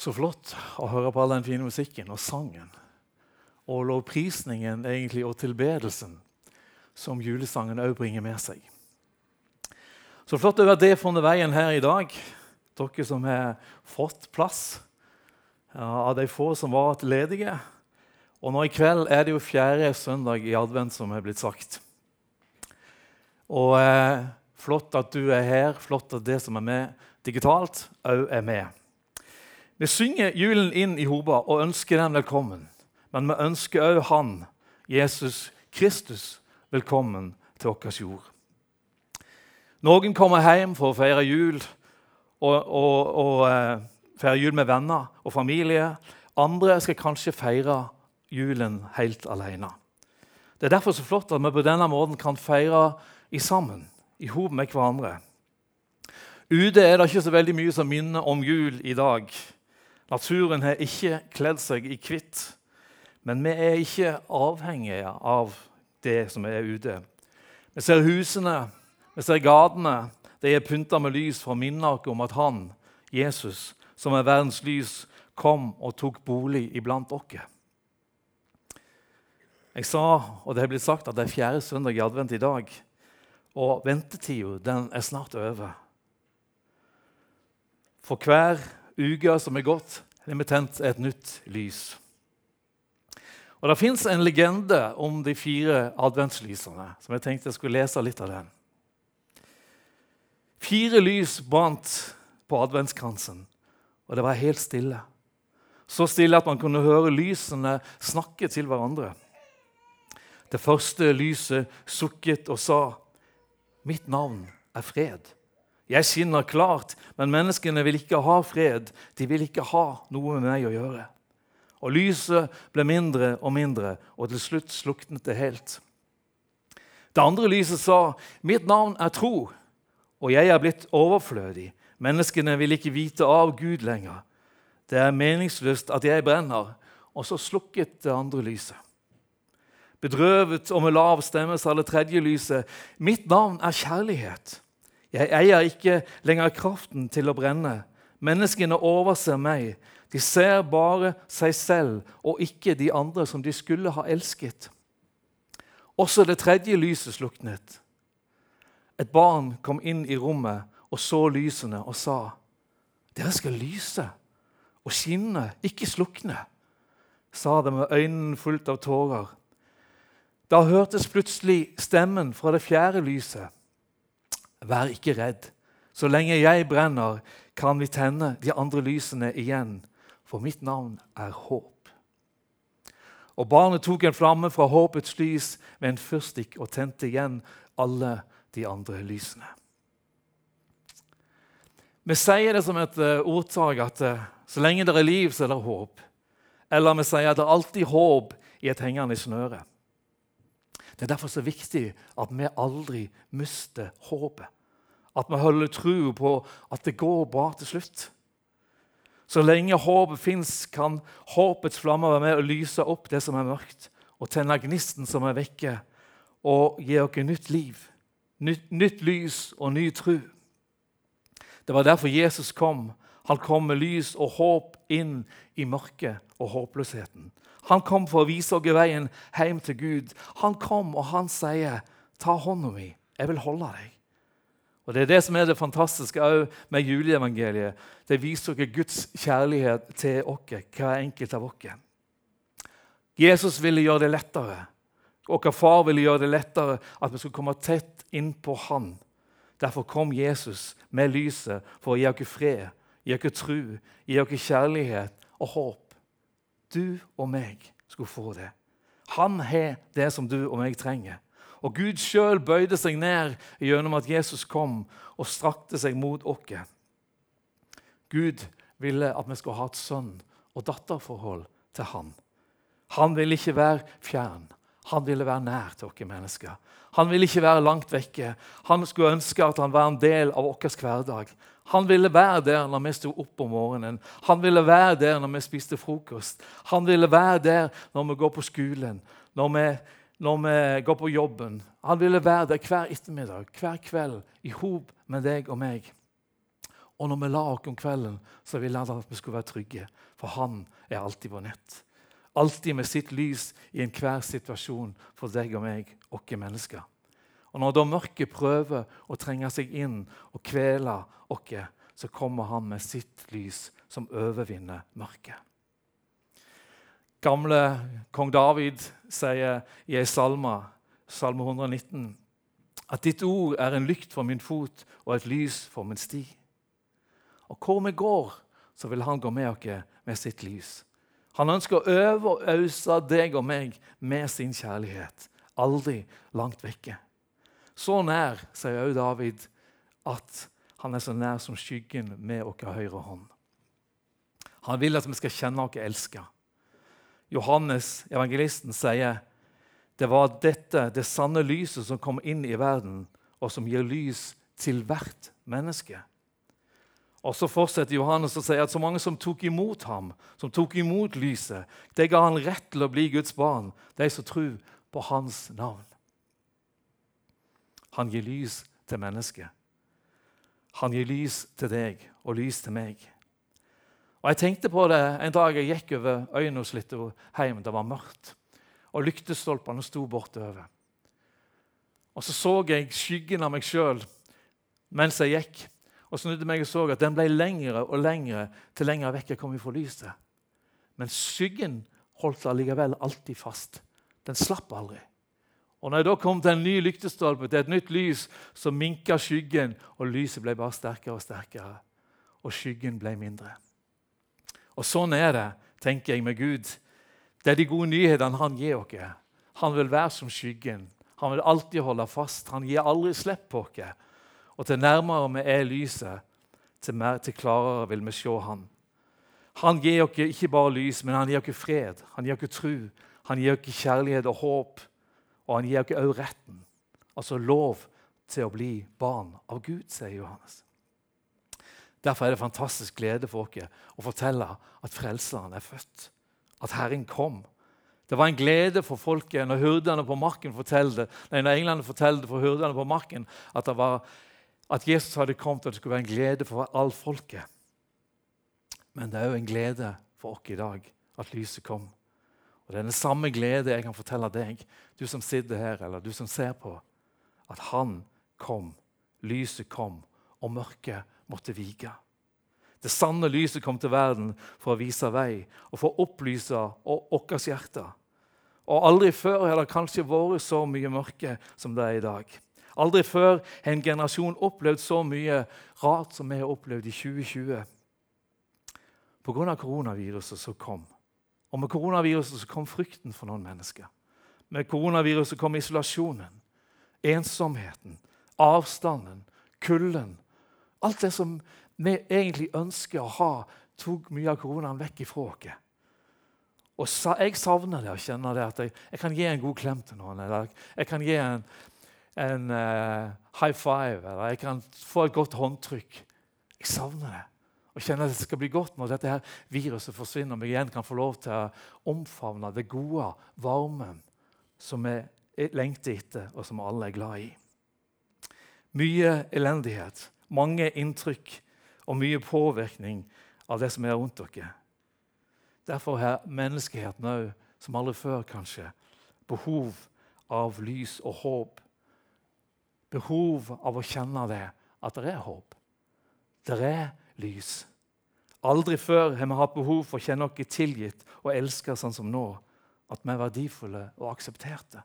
Så flott å høre på all den fine musikken og sangen. Og lovprisningen egentlig, og tilbedelsen som julesangen òg bringer med seg. Så flott å være det funnet veien her i dag, dere som har fått plass av de få som var ledige. Og nå i kveld er det jo fjerde søndag i advent, som er blitt sagt. Og eh, Flott at du er her, flott at det som er med digitalt, òg er med. Vi synger julen inn i hoba og ønsker dem velkommen. Men vi ønsker òg Han, Jesus Kristus, velkommen til vår jord. Noen kommer hjem for å feire jul og, og, og uh, feire jul med venner og familie. Andre skal kanskje feire julen helt alene. Det er derfor så flott at vi på denne måten kan feire i sammen, i hop med hverandre. Ute er det ikke så veldig mye som minner om jul i dag. Naturen har ikke kledd seg i hvitt. Men vi er ikke avhengige av det som er ute. Vi ser husene, vi ser gatene. De er pynta med lys for å minne oss om at han, Jesus, som er verdens lys, kom og tok bolig iblant oss. Jeg sa, og det er blitt sagt, at det er fjerde søndag i advent i dag. Og ventetida er snart over. For hver uke som er gått, har vi tent et nytt lys. Og Det fins en legende om de fire adventslysene. som jeg tenkte jeg skulle lese litt av den. Fire lys brant på adventskransen, og det var helt stille. Så stille at man kunne høre lysene snakke til hverandre. Det første lyset sukket og sa, 'Mitt navn er fred'. Jeg skinner klart, men menneskene vil ikke ha fred. De vil ikke ha noe med meg å gjøre. Og lyset ble mindre og mindre, og til slutt sluknet det helt. Det andre lyset sa, 'Mitt navn er tro, og jeg er blitt overflødig.' 'Menneskene vil ikke vite av Gud lenger.' 'Det er meningsløst at jeg brenner.' Og så slukket det andre lyset. Bedrøvet og med lav stemme sa det tredje lyset, 'Mitt navn er kjærlighet.' 'Jeg eier ikke lenger kraften til å brenne.' 'Menneskene overser meg.' De ser bare seg selv og ikke de andre som de skulle ha elsket. Også det tredje lyset sluknet. Et barn kom inn i rommet og så lysene og sa, 'Dere skal lyse og skinne, ikke slukne', sa det med øynene fullt av tårer. Da hørtes plutselig stemmen fra det fjerde lyset. 'Vær ikke redd. Så lenge jeg brenner, kan vi tenne de andre lysene igjen.' for mitt navn er håp. Og barnet tok en flamme fra håpets lys med en fyrstikk og tente igjen alle de andre lysene. Vi sier det som et uh, ordtak at uh, så lenge det er liv, så er det håp. Eller vi sier at det er alltid håp i et hengende snøre. Det er derfor så viktig at vi aldri mister håpet. At vi holder tro på at det går bra til slutt. Så lenge håpet fins, kan håpets flammer være med og lyse opp det som er mørkt, og tenne gnisten som er vekke, og gi oss nytt liv, nytt, nytt lys og ny tro. Det var derfor Jesus kom. Han kom med lys og håp inn i mørket og håpløsheten. Han kom for å vise oss veien hjem til Gud. Han kom, og han sier, 'Ta hånda mi, jeg vil holde deg'. Og Det er det som er det fantastiske med juleevangeliet. Det viser oss Guds kjærlighet til oss, hver enkelt av oss. Jesus ville gjøre det lettere. Vår far ville gjøre det lettere at vi skulle komme tett inn på Han. Derfor kom Jesus med lyset for å gi oss fred, gi dere tro, gi dere kjærlighet og håp. Du og meg skulle få det. Han har det som du og meg trenger. Og Gud sjøl bøyde seg ned gjennom at Jesus kom og strakte seg mot oss. Gud ville at vi skulle ha et sønn- og datterforhold til han. Han ville ikke være fjern. Han ville være nær til oss mennesker. Han ville ikke være langt vekke. Han skulle ønske at han var en del av vår hverdag. Han ville være der når vi sto opp om morgenen. Han ville være der når vi spiste frokost. Han ville være der når vi går på skolen, når vi når vi går på jobben. Han ville være der hver ettermiddag, hver kveld, i hop med deg og meg. Og når vi la oss om kvelden, så ville han at vi skulle være trygge. For han er alltid vår nett. Alltid med sitt lys i enhver situasjon for deg og meg, oss mennesker. Og Når da mørket prøver å trenge seg inn og kvele oss, så kommer han med sitt lys som overvinner mørket. Gamle kong David sier i ei salme, salme 119, at ditt ord er en lykt for min fot og et lys for min sti. Og hvor vi går, så vil han gå med oss med sitt lys. Han ønsker å øve og ause deg og meg med sin kjærlighet. Aldri langt vekke. Så nær, sier òg David, at han er så nær som skyggen med vår høyre hånd. Han vil at vi skal kjenne oss elska. Johannes, evangelisten, sier det var dette, det sanne lyset, som kom inn i verden, og som gir lys til hvert menneske. Og Så fortsetter Johannes å si at så mange som tok imot ham, som tok imot lyset, det ga han rett til å bli Guds barn, de som tror på hans navn. Han gir lys til mennesket. Han gir lys til deg og lys til meg. Og Jeg tenkte på det en dag jeg gikk over litt hjem. Det var mørkt, og lyktestolpene sto bortover. Og Så så jeg skyggen av meg sjøl mens jeg gikk, og snudde meg og så at den ble lengre og lengre til lenger vekk jeg kom fra lyset. Men skyggen holdt allikevel alltid fast. Den slapp aldri. Og når jeg da kom til en ny lyktestolpe, til et nytt lys, så minka skyggen, og lyset ble bare sterkere og sterkere. Og skyggen ble mindre. Og sånn er det, tenker jeg, med Gud. Det er de gode nyhetene han gir oss. Han vil være som skyggen. Han vil alltid holde fast. Han gir aldri slipp på oss. Og til nærmere vi er lyset, til, mer, til klarere vil vi se Han. Han gir oss ikke bare lys, men han gir oss fred, han gir oss tro, han gir oss kjærlighet og håp. Og han gir oss også retten, altså lov til å bli barn av Gud, sier Johannes. Derfor er det fantastisk glede for oss å fortelle at Frelseren er født, at Herren kom. Det var en glede for folket når hyrdene på marken fortalte, for hyrdene på marken at, var, at Jesus hadde kommet, og det skulle være en glede for all folket. Men det er òg en glede for oss i dag at lyset kom. Og Det er den samme glede jeg kan fortelle deg, du som sitter her, eller du som ser på, at han kom, lyset kom, og mørket måtte vike. Det sanne lyset kom til verden for å vise vei og for å opplyse vårt hjerte. Og Aldri før har det kanskje vært så mye mørke som det er i dag. Aldri før har en generasjon opplevd så mye rart som vi har opplevd i 2020. Pga. koronaviruset som kom. Og med koronaviruset så kom frykten for noen mennesker. Med koronaviruset kom isolasjonen, ensomheten, avstanden, kulden. Alt det som vi egentlig ønsker å ha, tok mye av koronaen vekk ifra oss. Og jeg savner det å kjenne det at jeg, jeg, kan gi en god klem til noen. Eller jeg kan gi en, en uh, high five, eller jeg kan få et godt håndtrykk. Jeg savner det og kjenner at det skal bli godt når dette her viruset forsvinner og vi igjen kan få lov til å omfavne det gode, varmen, som vi lengter etter, og som alle er glad i. Mye elendighet, mange inntrykk og mye påvirkning av det som er rundt dere. Derfor har menneskeheten òg, som aldri før kanskje, behov av lys og håp. Behov av å kjenne det, at det er håp. Det er lys. Aldri før har vi hatt behov for å kjenne oss tilgitt og elsket sånn som nå. At vi er verdifulle og aksepterte.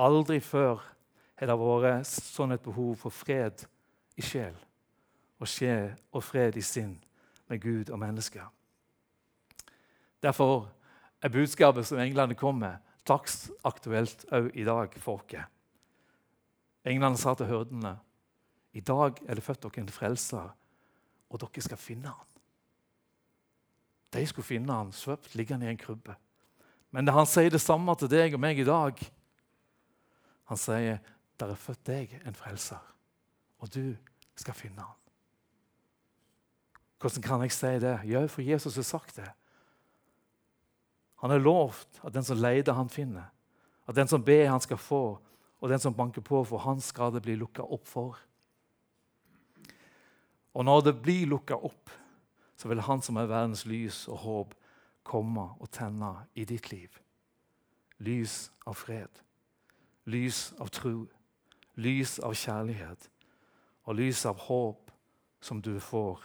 Aldri før har det vært sånn et behov for fred i sjel og, sjel og fred i sinn med Gud og mennesker. Derfor er budskapet som englene kom med, dagsaktuelt òg i dag for oss. Englene sa til hørdene i dag er det født dere en frelser og dere skal finne han. De skulle finne han svøpt liggende i en krybbe. Men han sier det samme til deg og meg i dag. Han sier, 'Der er født deg en frelser, og du skal finne han.' Hvordan kan jeg si det? Jo, for Jesus har sagt det. Han har lovt at den som leter, han finner. At den som ber, han skal få. Og den som banker på, for han skal det bli lukka opp for. Og når det blir lukka opp, så vil Han som er verdens lys og håp, komme og tenne i ditt liv. Lys av fred, lys av tro, lys av kjærlighet og lys av håp som du får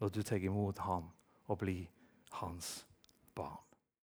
når du tar imot ham og blir hans barn.